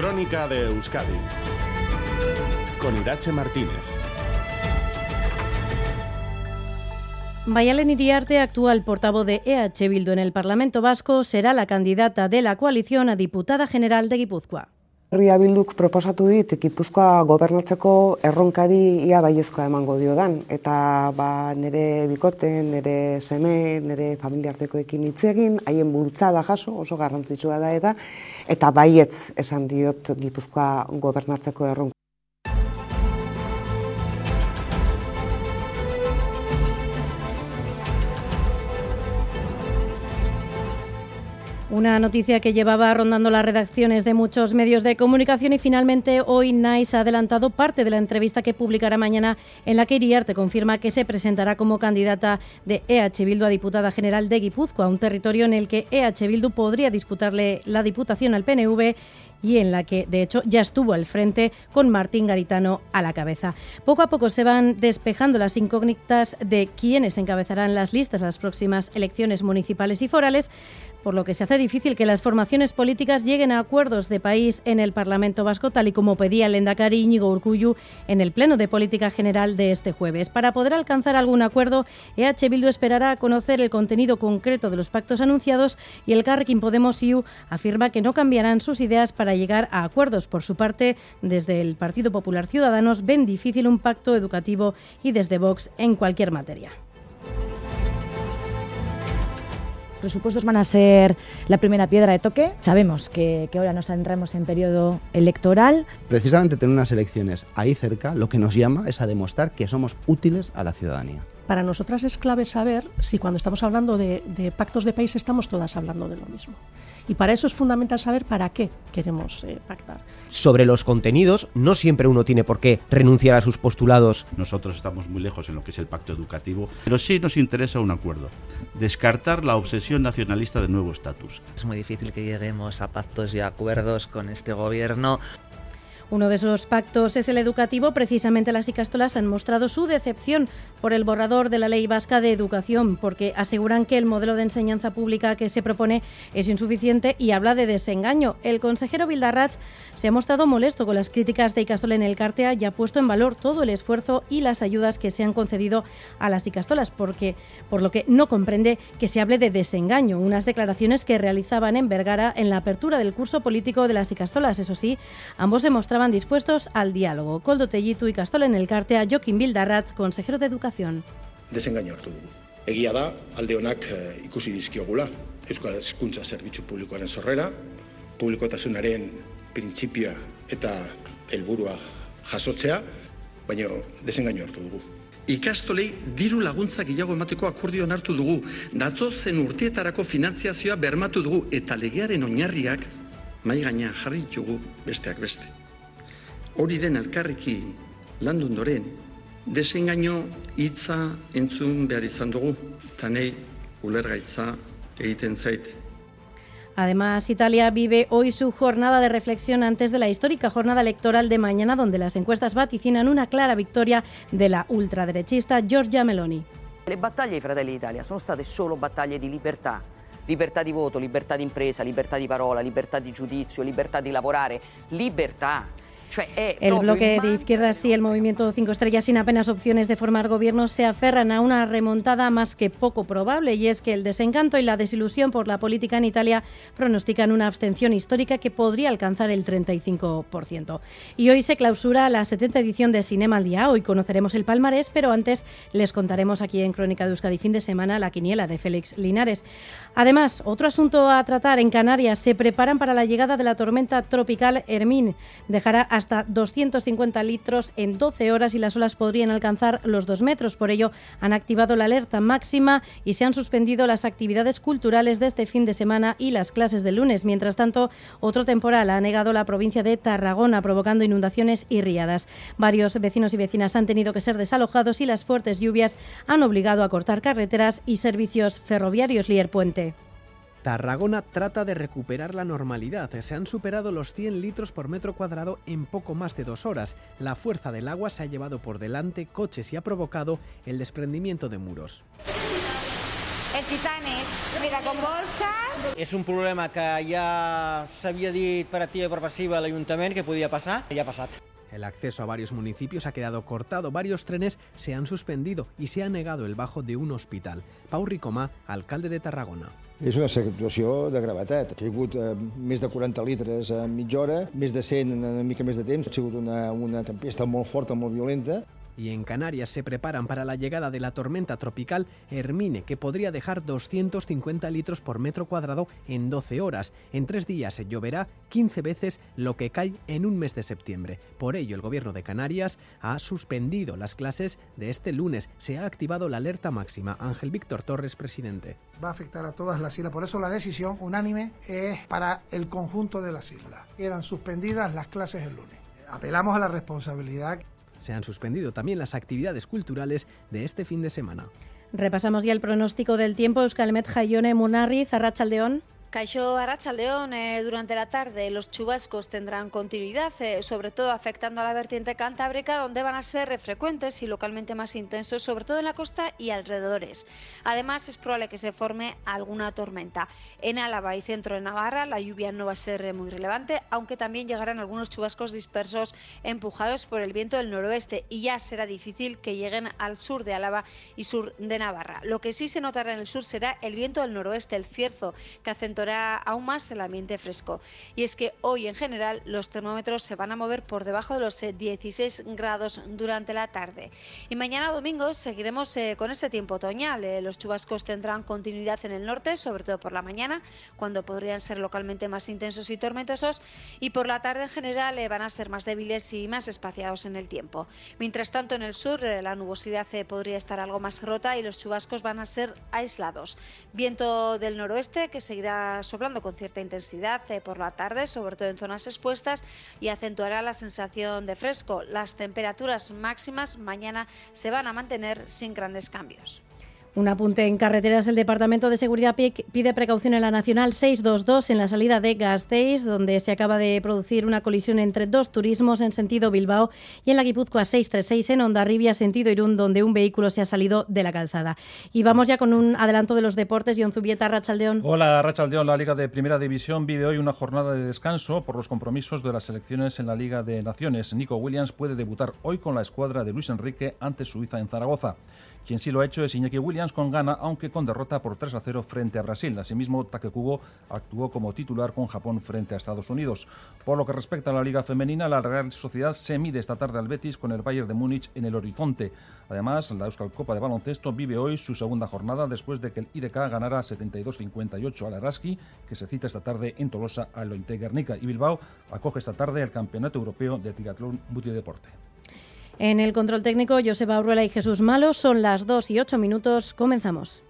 Crónica de Euskadi con Irache Martínez. Mayalen Iriarte, actual portavoz de EH Bildu en el Parlamento Vasco, será la candidata de la coalición a diputada general de Guipúzcoa. Herria bilduk proposatu dit Gipuzkoa gobernatzeko erronkari ia baiezkoa emango diodan. Eta ba nire bikote, nire seme, nire familiartekoekin hitz egin, haien bultzada jaso, oso garrantzitsua da eta eta baietz esan diot Gipuzkoa gobernatzeko erronka Una noticia que llevaba rondando las redacciones de muchos medios de comunicación y finalmente hoy NICE ha adelantado parte de la entrevista que publicará mañana en la que Iriarte confirma que se presentará como candidata de EH Bildu a diputada general de Guipúzcoa, un territorio en el que EH Bildu podría disputarle la diputación al PNV y en la que de hecho ya estuvo al frente con Martín Garitano a la cabeza. Poco a poco se van despejando las incógnitas de quiénes encabezarán las listas a las próximas elecciones municipales y forales, por lo que se hace difícil que las formaciones políticas lleguen a acuerdos de país en el Parlamento Vasco, tal y como pedía el Endacari Íñigo Urcuyu en el Pleno de Política General de este jueves. Para poder alcanzar algún acuerdo, EH Bildu esperará conocer el contenido concreto de los pactos anunciados y el Carrequín Podemos IU afirma que no cambiarán sus ideas para llegar a acuerdos. Por su parte, desde el Partido Popular Ciudadanos ven difícil un pacto educativo y desde Vox en cualquier materia. presupuestos van a ser la primera piedra de toque. Sabemos que, que, ahora nos entramos en periodo electoral. Precisamente tener unas elecciones ahí cerca lo que nos llama es a demostrar que somos útiles a la ciudadanía. Para nosotras es clave saber si cuando estamos hablando de, de pactos de país estamos todas hablando de lo mismo. Y para eso es fundamental saber para qué queremos eh, pactar. Sobre los contenidos, no siempre uno tiene por qué renunciar a sus postulados. Nosotros estamos muy lejos en lo que es el pacto educativo, pero sí nos interesa un acuerdo. Descartar la obsesión nacionalista del nuevo estatus. Es muy difícil que lleguemos a pactos y acuerdos con este gobierno. Uno de esos pactos es el educativo. Precisamente las Icastolas han mostrado su decepción por el borrador de la Ley Vasca de Educación, porque aseguran que el modelo de enseñanza pública que se propone es insuficiente y habla de desengaño. El consejero Vildarrach se ha mostrado molesto con las críticas de Icastola en el Cartea y ha puesto en valor todo el esfuerzo y las ayudas que se han concedido a las Icastolas, porque, por lo que no comprende que se hable de desengaño. Unas declaraciones que realizaban en Vergara en la apertura del curso político de las Icastolas. Eso sí, ambos se mostraban estaban dispuestos al diálogo. Koldo Tellitu y Castola en el Cartea, Joaquín Bildarratz, consejero de Educación. Desengaino hartu dugu. Egia da, alde honak e, ikusi dizkiogula. Euskal Hezkuntza Zerbitzu Publikoaren sorrera, publikotasunaren printzipioa eta helburua jasotzea, baina desengaino hartu dugu. Ikastolei diru laguntza gehiago emateko akordio hartu dugu. Datzo zen urteetarako finantziazioa bermatu dugu eta legearen oinarriak mai gainean jarri ditugu besteak beste hori den elkarrekin landu ondoren, desengaino hitza entzun behar izan dugu, eta nahi ulergaitza egiten zait. Además, Italia vive hoy su jornada de reflexión antes de la histórica jornada electoral de mañana, donde las encuestas vaticinan una clara victoria de la ultraderechista Giorgia Meloni. Le battaglie di Fratelli d'Italia sono state solo battaglie di libertà. Libertà di voto, libertà di impresa, libertà di parola, libertà di giudizio, libertà di lavorare, libertà El bloque de izquierdas y el movimiento Cinco Estrellas, sin apenas opciones de formar gobierno, se aferran a una remontada más que poco probable, y es que el desencanto y la desilusión por la política en Italia pronostican una abstención histórica que podría alcanzar el 35%. Y hoy se clausura la 70 edición de Cinema al Día. Hoy conoceremos el palmarés, pero antes les contaremos aquí en Crónica de Euskadi fin de semana la quiniela de Félix Linares. Además, otro asunto a tratar en Canarias, se preparan para la llegada de la tormenta tropical Hermín. Dejará hasta 250 litros en 12 horas y las olas podrían alcanzar los 2 metros. Por ello, han activado la alerta máxima y se han suspendido las actividades culturales de este fin de semana y las clases del lunes. Mientras tanto, otro temporal ha negado la provincia de Tarragona, provocando inundaciones y riadas. Varios vecinos y vecinas han tenido que ser desalojados y las fuertes lluvias han obligado a cortar carreteras y servicios ferroviarios Lier Puente. Tarragona trata de recuperar la normalidad. Se han superado los 100 litros por metro cuadrado en poco más de dos horas. La fuerza del agua se ha llevado por delante coches y ha provocado el desprendimiento de muros. el Titanic. Mira, con bolsas. És un problema que ja s'havia dit per activa i per passiva a l'Ajuntament que podia passar, i ha passat. El acceso a varios municipios ha quedado cortado, varios trenes se han suspendido y se ha negado el bajo de un hospital. Pau Ricomà, alcalde de Tarragona. És una situació de gravetat. Ha caigut eh, més de 40 litres en mitja hora, més de 100 en una mica més de temps. Ha sigut una, una tempesta molt forta, molt violenta. Y en Canarias se preparan para la llegada de la tormenta tropical Hermine, que podría dejar 250 litros por metro cuadrado en 12 horas. En tres días lloverá 15 veces lo que cae en un mes de septiembre. Por ello, el gobierno de Canarias ha suspendido las clases de este lunes. Se ha activado la alerta máxima. Ángel Víctor Torres, presidente. Va a afectar a todas las islas. Por eso la decisión unánime es para el conjunto de las islas. Quedan suspendidas las clases el lunes. Apelamos a la responsabilidad se han suspendido también las actividades culturales de este fin de semana. Repasamos ya el pronóstico del tiempo. Euskalmet Jaione Munarri, Zarrachaldeón. Caixó Arachaldeón, eh, durante la tarde los chubascos tendrán continuidad, eh, sobre todo afectando a la vertiente cantábrica, donde van a ser frecuentes y localmente más intensos, sobre todo en la costa y alrededores. Además, es probable que se forme alguna tormenta. En Álava y centro de Navarra, la lluvia no va a ser eh, muy relevante, aunque también llegarán algunos chubascos dispersos empujados por el viento del noroeste y ya será difícil que lleguen al sur de Álava y sur de Navarra. Lo que sí se notará en el sur será el viento del noroeste, el cierzo, que acentuará aún más el ambiente fresco. Y es que hoy en general los termómetros se van a mover por debajo de los 16 eh, grados durante la tarde. Y mañana domingo seguiremos eh, con este tiempo otoñal. Eh, los chubascos tendrán continuidad en el norte, sobre todo por la mañana, cuando podrían ser localmente más intensos y tormentosos. Y por la tarde en general van a ser más débiles y más espaciados en el tiempo. Mientras tanto en el sur la nubosidad podría estar algo más rota y los chubascos van a ser aislados. Viento del noroeste que seguirá soplando con cierta intensidad eh, por la tarde, sobre todo en zonas expuestas, y acentuará la sensación de fresco. Las temperaturas máximas mañana se van a mantener sin grandes cambios. Un apunte en carreteras. El Departamento de Seguridad pide precaución en la Nacional 622 en la salida de Gasteiz, donde se acaba de producir una colisión entre dos turismos en sentido Bilbao y en la Guipúzcoa 636 en Ondarribia, sentido Irún, donde un vehículo se ha salido de la calzada. Y vamos ya con un adelanto de los deportes. John Zubieta, Rachaldeón. Hola, Rachaldeón. La Liga de Primera División vive hoy una jornada de descanso por los compromisos de las selecciones en la Liga de Naciones. Nico Williams puede debutar hoy con la escuadra de Luis Enrique ante Suiza en Zaragoza. Quien sí lo ha hecho es Iñaki Williams con gana, aunque con derrota por 3 a 0 frente a Brasil. Asimismo, Takekubo actuó como titular con Japón frente a Estados Unidos. Por lo que respecta a la Liga Femenina, la Real Sociedad se mide esta tarde al Betis con el Bayern de Múnich en el horizonte. Además, la Euskal Copa de Baloncesto vive hoy su segunda jornada después de que el IDK ganara 72-58 al Araski, que se cita esta tarde en Tolosa a Lointe Guernica. Y Bilbao acoge esta tarde el Campeonato Europeo de Triatlón Deporte. En el control técnico, Joseba Urruela y Jesús Malo. Son las 2 y 8 minutos. Comenzamos.